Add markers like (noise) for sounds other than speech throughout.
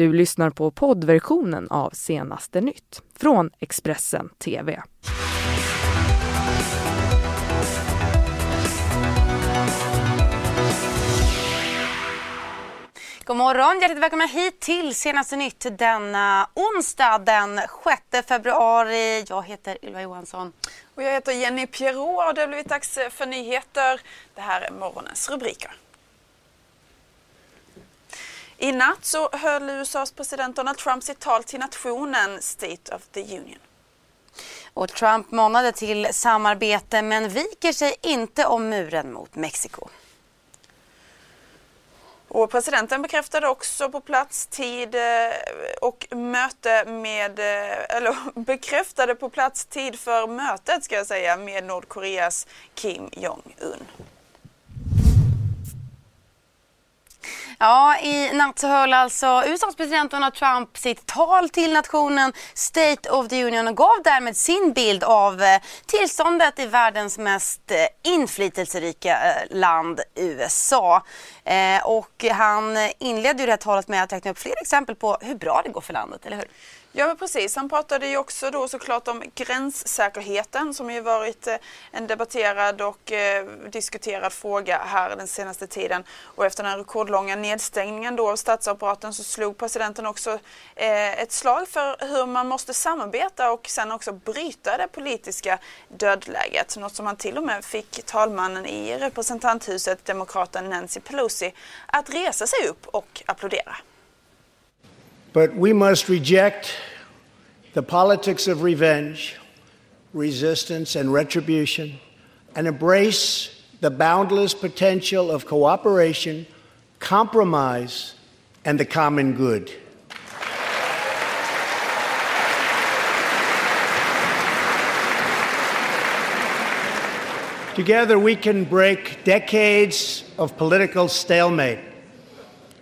Du lyssnar på poddversionen av Senaste nytt från Expressen TV. God morgon, hjärtligt välkomna hit till Senaste nytt denna onsdag den 6 februari. Jag heter Ylva Johansson. Och jag heter Jenny Pierrot och det har blivit dags för nyheter. Det här är morgonens rubriker. I natt så höll USAs president Donald Trump sitt tal till nationen State of the Union. Och Trump manade till samarbete men viker sig inte om muren mot Mexiko. Och presidenten bekräftade också på plats tid eh, och möte med, eh, eller (laughs) bekräftade på plats tid för mötet ska jag säga med Nordkoreas Kim Jong-Un. Ja, i natt så höll alltså USAs president Donald Trump sitt tal till nationen State of the Union och gav därmed sin bild av eh, tillståndet i världens mest eh, inflytelserika eh, land, USA. Och han inledde ju det här talet med att räkna upp flera exempel på hur bra det går för landet, eller hur? Ja men precis, han pratade ju också då såklart om gränssäkerheten som ju varit eh, en debatterad och eh, diskuterad fråga här den senaste tiden. Och efter den rekordlånga nedstängningen då av statsapparaten så slog presidenten också eh, ett slag för hur man måste samarbeta och sen också bryta det politiska dödläget. Något som han till och med fick talmannen i representanthuset, demokraten Nancy Pelosi, att resa sig upp och applådera. But we must reject the politics of revenge, resistance, and retribution, and embrace the boundless potential of cooperation, compromise, and the common good. Together, we can break decades of political stalemate.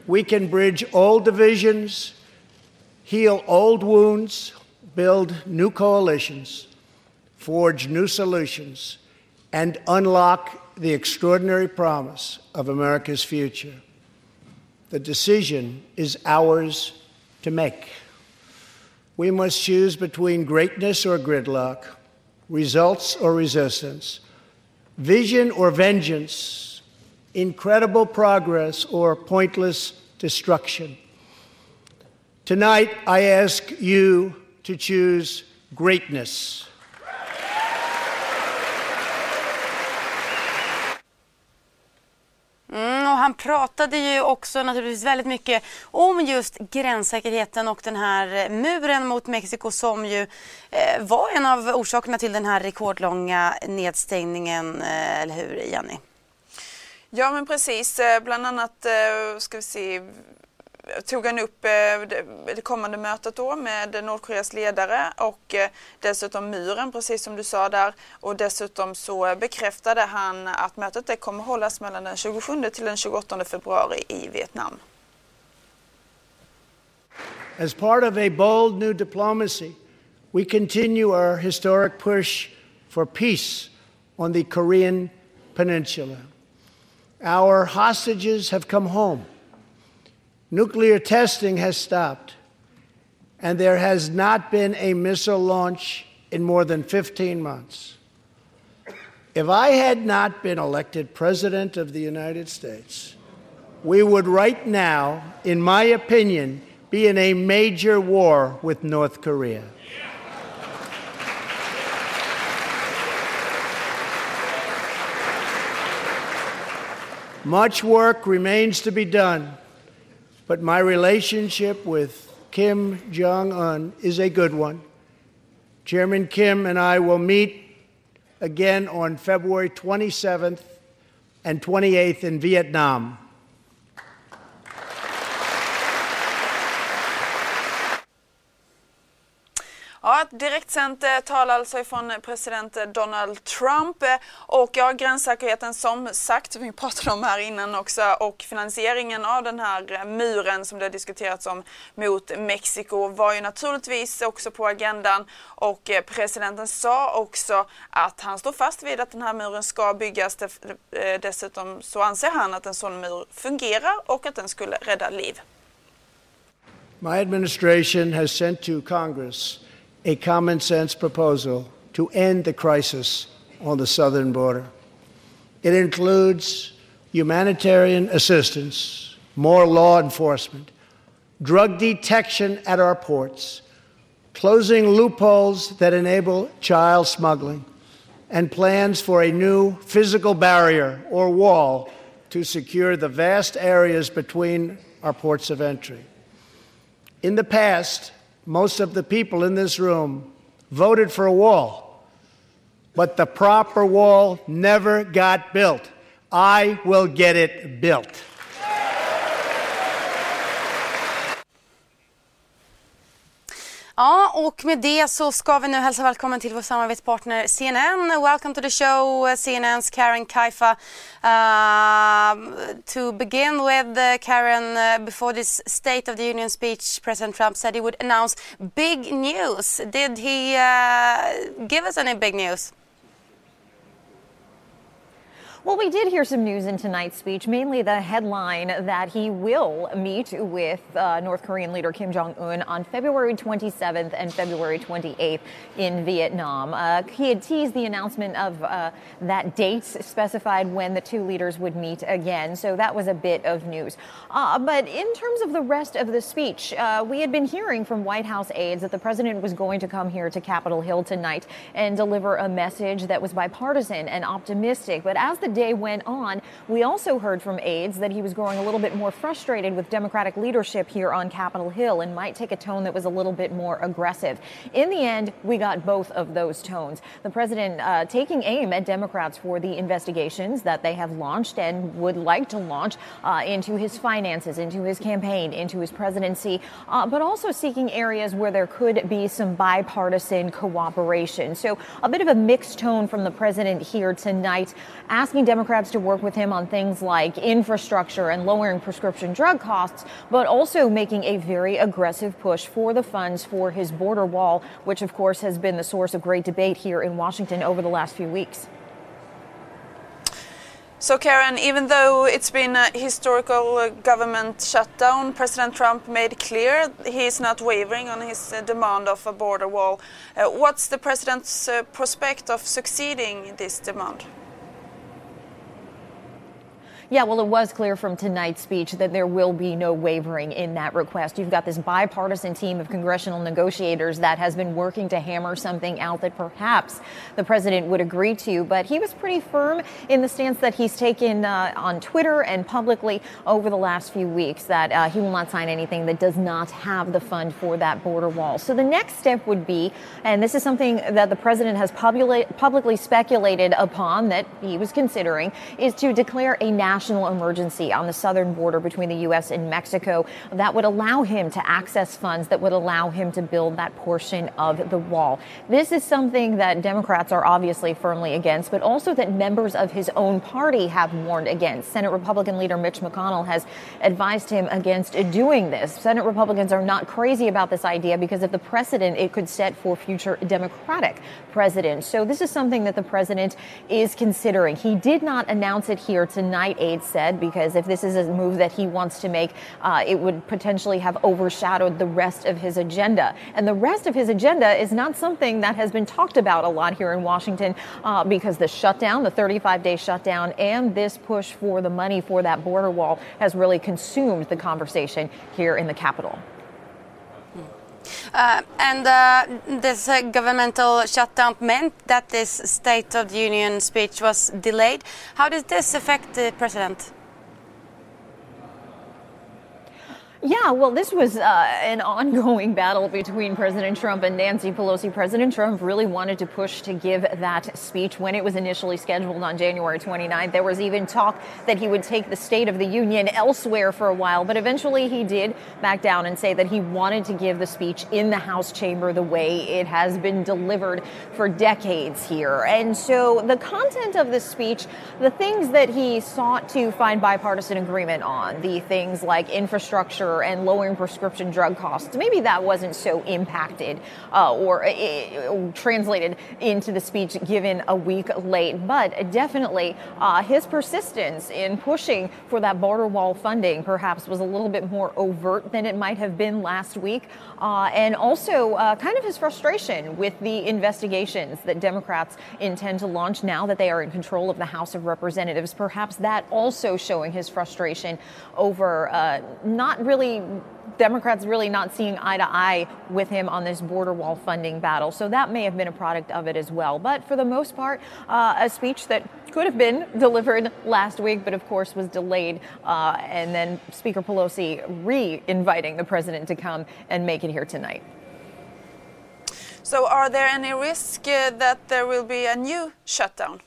We can bridge old divisions heal old wounds, build new coalitions, forge new solutions, and unlock the extraordinary promise of America's future. The decision is ours to make. We must choose between greatness or gridlock, results or resistance, vision or vengeance, incredible progress or pointless destruction. Tonight, I ask you to choose greatness. Mm, och han pratade ju också naturligtvis väldigt mycket om just gränssäkerheten och den här muren mot Mexiko som ju eh, var en av orsakerna till den här rekordlånga nedstängningen, eh, eller hur Jenny? Ja men precis, eh, bland annat eh, ska vi se tog han upp eh, det kommande mötet då med Nordkoreas ledare och eh, dessutom muren, precis som du sa där. Och dessutom så bekräftade han att mötet kommer hållas mellan den 27 till den 28 februari i Vietnam. As part of a bold new diplomacy, we continue our historic push for peace on the Korean peninsula. Our hostages have come home. Nuclear testing has stopped, and there has not been a missile launch in more than 15 months. If I had not been elected President of the United States, we would right now, in my opinion, be in a major war with North Korea. Much work remains to be done but my relationship with Kim Jong un is a good one. Chairman Kim and I will meet again on February 27th and 28th in Vietnam. Ja, ett direktsänt tal alltså ifrån president Donald Trump. Och ja, gränssäkerheten som sagt, som vi pratade om här innan också, och finansieringen av den här muren som det har diskuterats om mot Mexiko var ju naturligtvis också på agendan. Och presidenten sa också att han står fast vid att den här muren ska byggas. Eh, dessutom så anser han att en sån mur fungerar och att den skulle rädda liv. my administration has sent to Congress a common sense proposal to end the crisis on the southern border. It includes humanitarian assistance, more law enforcement, drug detection at our ports, closing loopholes that enable child smuggling, and plans for a new physical barrier or wall to secure the vast areas between our ports of entry. In the past, most of the people in this room voted for a wall, but the proper wall never got built. I will get it built. Ja, och med det så ska vi nu hälsa välkommen till vår samarbetspartner CNN. Welcome to the show, CNN's Karen Kaifa. Uh, to begin with, uh, Karen, uh, before this State of the Union speech, President Trump said he would announce big news. Did he uh, give us any big news? Well, we did hear some news in tonight's speech, mainly the headline that he will meet with uh, North Korean leader Kim Jong un on February 27th and February 28th in Vietnam. Uh, he had teased the announcement of uh, that date, specified when the two leaders would meet again, so that was a bit of news. Uh, but in terms of the rest of the speech, uh, we had been hearing from White House aides that the president was going to come here to Capitol Hill tonight and deliver a message that was bipartisan and optimistic. But as the day went on, we also heard from aides that he was growing a little bit more frustrated with Democratic leadership here on Capitol Hill and might take a tone that was a little bit more aggressive. In the end, we got both of those tones. The president uh, taking aim at Democrats for the investigations that they have launched and would like to launch uh, into his finances, into his campaign, into his presidency, uh, but also seeking areas where there could be some bipartisan cooperation. So a bit of a mixed tone from the president here tonight, asking Democrats to work with him on things like infrastructure and lowering prescription drug costs, but also making a very aggressive push for the funds for his border wall, which, of course, has been the source of great debate here in Washington over the last few weeks. So, Karen, even though it's been a historical uh, government shutdown, President Trump made clear he is not wavering on his uh, demand of a border wall. Uh, what's the president's uh, prospect of succeeding in this demand? Yeah, well, it was clear from tonight's speech that there will be no wavering in that request. You've got this bipartisan team of congressional negotiators that has been working to hammer something out that perhaps the president would agree to. But he was pretty firm in the stance that he's taken uh, on Twitter and publicly over the last few weeks that uh, he will not sign anything that does not have the fund for that border wall. So the next step would be, and this is something that the president has publicly speculated upon that he was considering, is to declare a national national emergency on the southern border between the U.S. and Mexico that would allow him to access funds that would allow him to build that portion of the wall. This is something that Democrats are obviously firmly against, but also that members of his own party have warned against. Senate Republican leader Mitch McConnell has advised him against doing this. Senate Republicans are not crazy about this idea because of the precedent it could set for future Democratic presidents. So this is something that the president is considering. He did not announce it here tonight, aides said, because if this is a move that he wants to make, uh, it would potentially have overshadowed the rest of his agenda. And the rest of his agenda is not something that has been talked about a lot here in Washington uh, because the shutdown, the 35 day shutdown, and this push for the money for that border wall has really consumed the conversation here in the Capitol. Uh, and uh, this uh, governmental shutdown meant that this State of the Union speech was delayed. How does this affect the president? Yeah, well, this was uh, an ongoing battle between President Trump and Nancy Pelosi. President Trump really wanted to push to give that speech when it was initially scheduled on January 29th. There was even talk that he would take the State of the Union elsewhere for a while, but eventually he did back down and say that he wanted to give the speech in the House chamber the way it has been delivered for decades here. And so the content of the speech, the things that he sought to find bipartisan agreement on, the things like infrastructure cancer and lowering prescription drug costs. Maybe that wasn't so impacted uh, or uh, translated into the speech given a week late, but definitely uh, his persistence in pushing for that border wall funding perhaps was a little bit more overt than it might have been last week. Uh, and also uh, kind of his frustration with the investigations that Democrats intend to launch now that they are in control of the House of Representatives. Perhaps that also showing his frustration over uh, not really Democrats really not seeing eye to eye with him on this border wall funding battle. So that may have been a product of it as well. But for the most part, uh, a speech that could have been (laughs) delivered last week, but of course was delayed. Uh, and then Speaker Pelosi re inviting the president to come and make it here tonight. So, are there any risk uh, that there will be a new shutdown?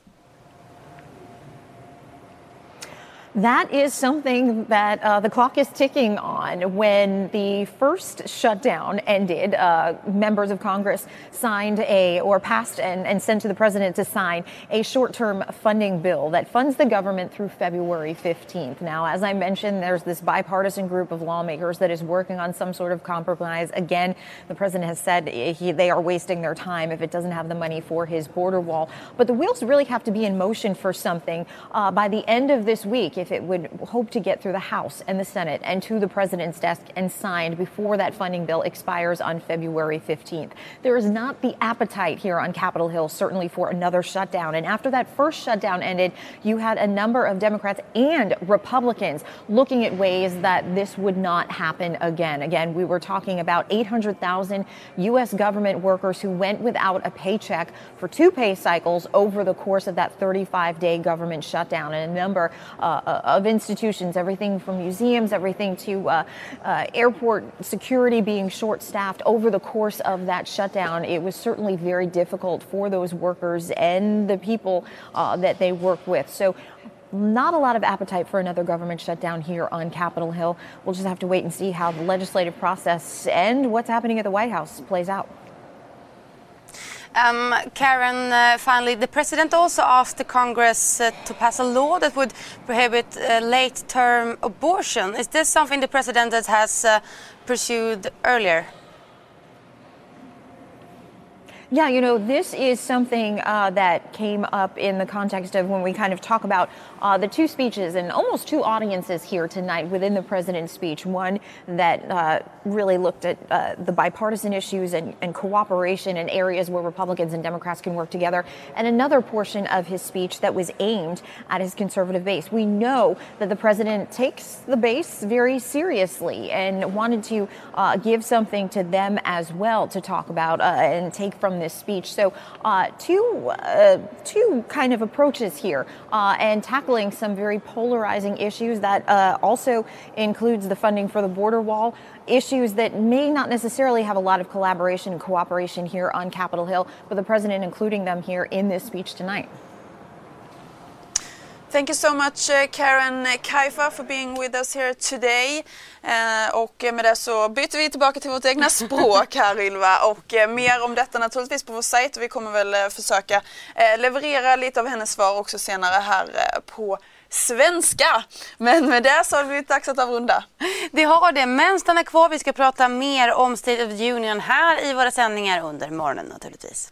That is something that uh, the clock is ticking on. When the first shutdown ended, uh, members of Congress signed a or passed and, and sent to the president to sign a short term funding bill that funds the government through February 15th. Now, as I mentioned, there's this bipartisan group of lawmakers that is working on some sort of compromise. Again, the president has said he, they are wasting their time if it doesn't have the money for his border wall. But the wheels really have to be in motion for something uh, by the end of this week if it would hope to get through the House and the Senate and to the president's desk and signed before that funding bill expires on February 15th. There is not the appetite here on Capitol Hill, certainly for another shutdown. And after that first shutdown ended, you had a number of Democrats and Republicans looking at ways that this would not happen again. Again, we were talking about 800,000 U.S. government workers who went without a paycheck for two pay cycles over the course of that 35 day government shutdown. And a number uh, of institutions, everything from museums, everything to uh, uh, airport security being short staffed over the course of that shutdown. It was certainly very difficult for those workers and the people uh, that they work with. So, not a lot of appetite for another government shutdown here on Capitol Hill. We'll just have to wait and see how the legislative process and what's happening at the White House plays out. Um, Karen, uh, finally, the president also asked the Congress uh, to pass a law that would prohibit uh, late term abortion. Is this something the president has uh, pursued earlier? Yeah, you know, this is something uh, that came up in the context of when we kind of talk about uh, the two speeches and almost two audiences here tonight within the president's speech. One that uh, really looked at uh, the bipartisan issues and, and, cooperation in areas where Republicans and Democrats can work together, and another portion of his speech that was aimed at his conservative base. We know that the president takes the base very seriously and wanted to uh, give something to them as well to talk about uh, and take from this speech. So, uh, two uh, two kind of approaches here, uh, and tackling some very polarizing issues that uh, also includes the funding for the border wall. Issues that may not necessarily have a lot of collaboration and cooperation here on Capitol Hill, but the president including them here in this speech tonight. Thank you so much uh, Karen Kaifa for being with us here today. Eh, och med det så byter vi tillbaka till vårt egna språk här (laughs) Ylva och eh, mer om detta naturligtvis på vår sajt och vi kommer väl eh, försöka leverera lite av hennes svar också senare här på svenska. Men med det så har det blivit dags att avrunda. Det har det, men stanna kvar. Vi ska prata mer om State of Union här i våra sändningar under morgonen naturligtvis.